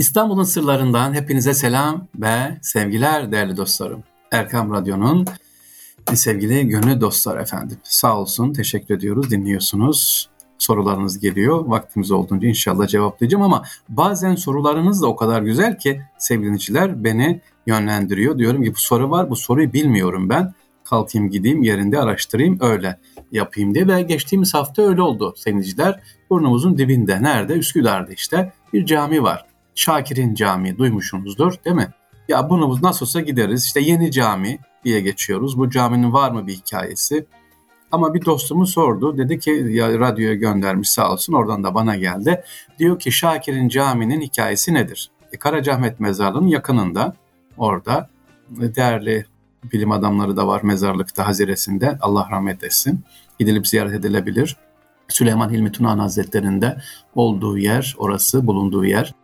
İstanbul'un sırlarından hepinize selam ve sevgiler değerli dostlarım. Erkam Radyo'nun sevgili gönül dostlar efendim. Sağ olsun teşekkür ediyoruz dinliyorsunuz. Sorularınız geliyor. Vaktimiz olduğunca inşallah cevaplayacağım ama bazen sorularınız da o kadar güzel ki sevgili beni yönlendiriyor. Diyorum ki bu soru var bu soruyu bilmiyorum ben. Kalkayım gideyim yerinde araştırayım öyle yapayım diye ve geçtiğimiz hafta öyle oldu sevgiliciler. Burnumuzun dibinde nerede? Üsküdar'da işte bir cami var. Şakir'in Camii duymuşsunuzdur değil mi? Ya bunu nasıl olsa gideriz. İşte yeni cami diye geçiyoruz. Bu caminin var mı bir hikayesi? Ama bir dostumuz sordu. Dedi ki ya radyoya göndermiş sağ olsun oradan da bana geldi. Diyor ki Şakir'in caminin hikayesi nedir? E, Karacaahmet mezarlığının yakınında orada değerli bilim adamları da var mezarlıkta haziresinde Allah rahmet etsin. Gidilip ziyaret edilebilir. Süleyman Hilmi Tunan Hazretleri'nde olduğu yer orası bulunduğu yer.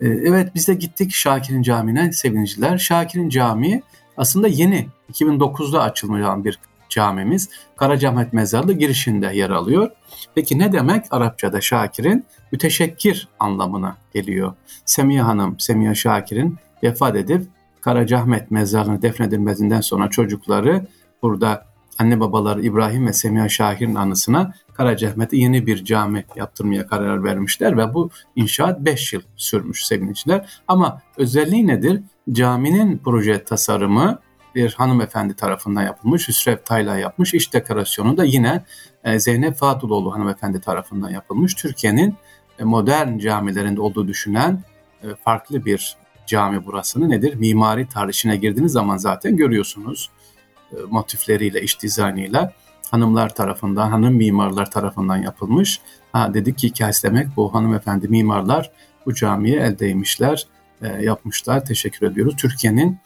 Ee, evet biz de gittik Şakir'in Camii'ne sevinciler. Şakir'in Camii aslında yeni 2009'da açılmış bir camimiz. Karacaahmet Mezarlığı girişinde yer alıyor. Peki ne demek Arapçada Şakir'in? Müteşekkir anlamına geliyor. Semiye Hanım, Semiye Şakir'in vefat edip Karacaahmet mezarlığına defnedilmesinden sonra çocukları burada anne babaları İbrahim ve Semiha Şakir'in anısına Karacaahmet'e yeni bir cami yaptırmaya karar vermişler ve bu inşaat 5 yıl sürmüş sevinçler. Ama özelliği nedir? Caminin proje tasarımı bir hanımefendi tarafından yapılmış. Hüsrev Tayla yapmış. İç dekorasyonu da yine e, Zeynep Fatıloğlu hanımefendi tarafından yapılmış. Türkiye'nin e, modern camilerinde olduğu düşünen e, farklı bir cami burasını nedir? Mimari tarihine girdiğiniz zaman zaten görüyorsunuz motifleriyle, iç dizaynıyla hanımlar tarafından, hanım mimarlar tarafından yapılmış. Ha, dedik ki hikayesi demek bu hanımefendi mimarlar bu camiye eldeymişler, e, yapmışlar. Teşekkür ediyoruz. Türkiye'nin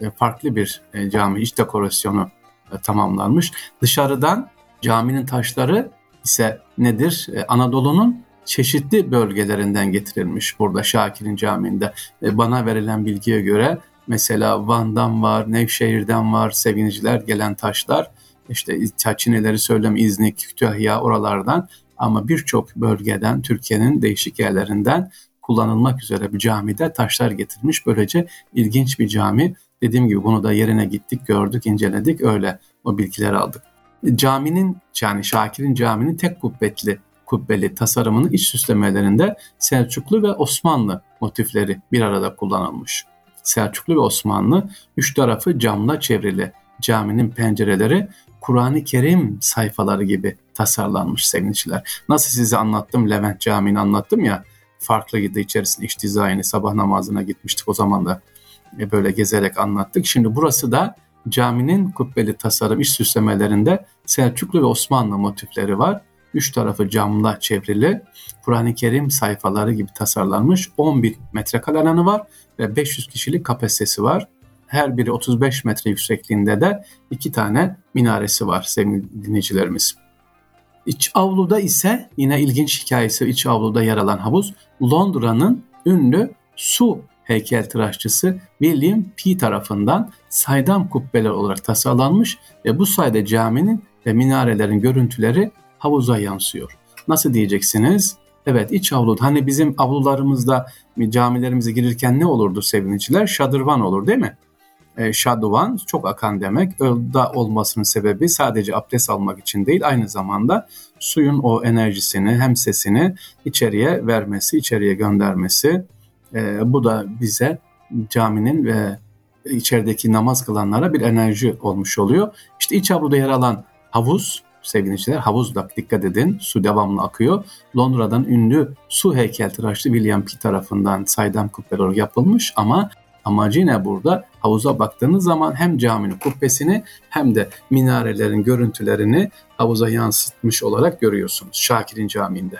e, farklı bir e, cami iç dekorasyonu e, tamamlanmış. Dışarıdan caminin taşları ise nedir? E, Anadolu'nun çeşitli bölgelerinden getirilmiş burada Şakir'in camiinde. E, bana verilen bilgiye göre mesela Van'dan var, Nevşehir'den var sevinciler gelen taşlar işte Çaçineleri söylem İznik, Kütahya oralardan ama birçok bölgeden Türkiye'nin değişik yerlerinden kullanılmak üzere bir camide taşlar getirmiş. Böylece ilginç bir cami. Dediğim gibi bunu da yerine gittik, gördük, inceledik. Öyle o bilgileri aldık. Caminin yani Şakir'in caminin tek kubbetli kubbeli tasarımının iç süslemelerinde Selçuklu ve Osmanlı motifleri bir arada kullanılmış. Selçuklu ve Osmanlı üç tarafı camla çevrili caminin pencereleri Kur'an-ı Kerim sayfaları gibi tasarlanmış sevgiliciler. Nasıl size anlattım Levent Camii'ni anlattım ya farklıydı içerisinde iç dizaynı sabah namazına gitmiştik o zaman da e, böyle gezerek anlattık. Şimdi burası da caminin kubbeli tasarım iç süslemelerinde Selçuklu ve Osmanlı motifleri var. Üç tarafı camla çevrili Kur'an-ı Kerim sayfaları gibi tasarlanmış 10 bin metrekare alanı var ve 500 kişilik kapasitesi var her biri 35 metre yüksekliğinde de iki tane minaresi var sevgili dinleyicilerimiz. İç avluda ise yine ilginç hikayesi iç avluda yer alan havuz Londra'nın ünlü su heykeltıraşçısı William P. tarafından saydam kubbeler olarak tasarlanmış ve bu sayede caminin ve minarelerin görüntüleri havuza yansıyor. Nasıl diyeceksiniz? Evet iç avluda hani bizim avlularımızda camilerimize girirken ne olurdu sevgiliciler? Şadırvan olur değil mi? e, şaduvan çok akan demek. Ölda olmasının sebebi sadece abdest almak için değil aynı zamanda suyun o enerjisini hem sesini içeriye vermesi, içeriye göndermesi. E, bu da bize caminin ve içerideki namaz kılanlara bir enerji olmuş oluyor. İşte iç avluda yer alan havuz sevgiliciler havuzda dikkat edin su devamlı akıyor. Londra'dan ünlü su heykeltıraşlı William P tarafından saydam kubbeler yapılmış ama Amacı ne burada? Havuza baktığınız zaman hem caminin kubbesini hem de minarelerin görüntülerini havuza yansıtmış olarak görüyorsunuz Şakir'in Camii'nde.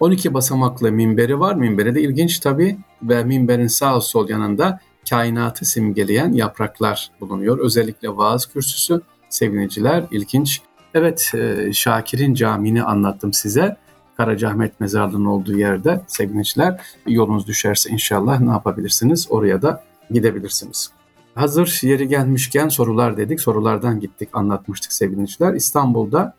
12 basamaklı minberi var. Minberi de ilginç tabi ve minberin sağ sol yanında kainatı simgeleyen yapraklar bulunuyor. Özellikle vaaz kürsüsü seviniciler ilginç. Evet e, Şakir'in Camii'ni anlattım size. Karacaahmet Mezarlığı'nın olduğu yerde seviniciler yolunuz düşerse inşallah ne yapabilirsiniz? Oraya da gidebilirsiniz. Hazır yeri gelmişken sorular dedik. Sorulardan gittik anlatmıştık sevgili İstanbul'da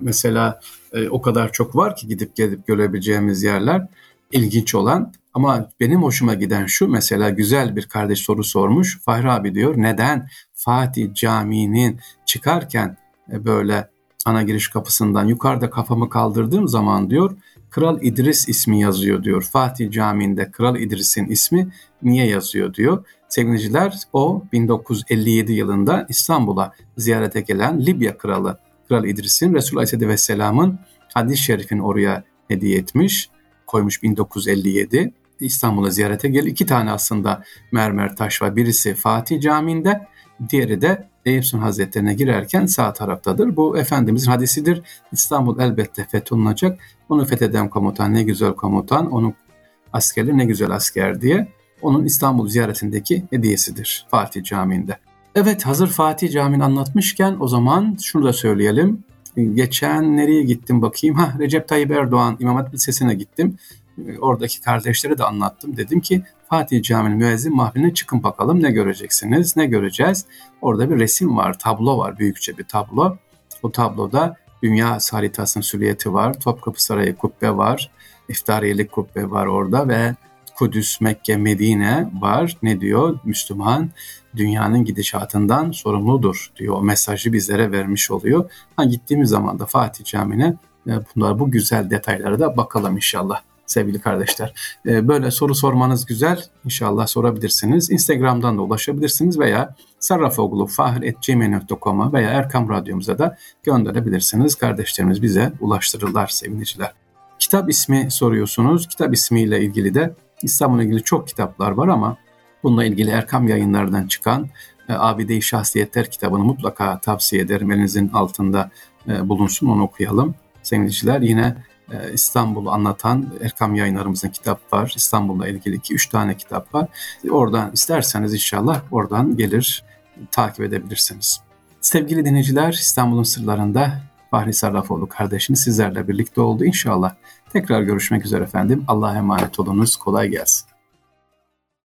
mesela e, o kadar çok var ki gidip gelip görebileceğimiz yerler. İlginç olan Ama benim hoşuma giden şu mesela güzel bir kardeş soru sormuş. Fahri abi diyor neden Fatih Camii'nin çıkarken e, böyle ana giriş kapısından yukarıda kafamı kaldırdığım zaman diyor Kral İdris ismi yazıyor diyor. Fatih Camii'nde Kral İdris'in ismi niye yazıyor diyor. Sevgiliciler o 1957 yılında İstanbul'a ziyarete gelen Libya kralı Kral İdris'in Resul Aleyhisselatü Vesselam'ın hadis-i şerifini oraya hediye etmiş, koymuş 1957. İstanbul'a ziyarete gel. İki tane aslında mermer taş var. Birisi Fatih Camii'nde, diğeri de Eyüp Sultan Hazretlerine girerken sağ taraftadır. Bu Efendimizin hadisidir. İstanbul elbette fetholunacak. Onu fetheden komutan ne güzel komutan, onun askerleri ne güzel asker diye onun İstanbul ziyaretindeki hediyesidir Fatih Camii'nde. Evet hazır Fatih Camii'ni anlatmışken o zaman şunu da söyleyelim. Geçen nereye gittim bakayım? Ha Recep Tayyip Erdoğan İmam Hatip Lisesi'ne gittim. Oradaki kardeşlere de anlattım. Dedim ki Fatih Camii'nin müezzin mahfiline çıkın bakalım ne göreceksiniz, ne göreceğiz. Orada bir resim var, tablo var, büyükçe bir tablo. O tabloda dünya haritasının süliyeti var, Topkapı Sarayı kubbe var, İftariyelik kubbe var orada ve Kudüs, Mekke, Medine var. Ne diyor? Müslüman dünyanın gidişatından sorumludur diyor. O mesajı bizlere vermiş oluyor. Ha, gittiğimiz zaman da Fatih Camii'ne e, bunlar bu güzel detaylara da bakalım inşallah sevgili kardeşler. E, böyle soru sormanız güzel. İnşallah sorabilirsiniz. Instagram'dan da ulaşabilirsiniz veya sarrafoglu.fahir.gmail.com'a veya Erkam Radyomuza da gönderebilirsiniz. Kardeşlerimiz bize ulaştırırlar sevgiliciler. Kitap ismi soruyorsunuz. Kitap ismiyle ilgili de İslam'la ilgili çok kitaplar var ama bununla ilgili Erkam yayınlarından çıkan e, Abide-i Şahsiyetler kitabını mutlaka tavsiye ederim. Elinizin altında e, bulunsun onu okuyalım. Sevgiliciler yine İstanbul'u anlatan Erkam yayınlarımızın kitap var. İstanbul'la ilgili 2-3 tane kitap var. Oradan isterseniz inşallah oradan gelir takip edebilirsiniz. Sevgili dinleyiciler İstanbul'un sırlarında Fahri Sarrafoğlu kardeşiniz sizlerle birlikte oldu. İnşallah tekrar görüşmek üzere efendim. Allah'a emanet olunuz. Kolay gelsin.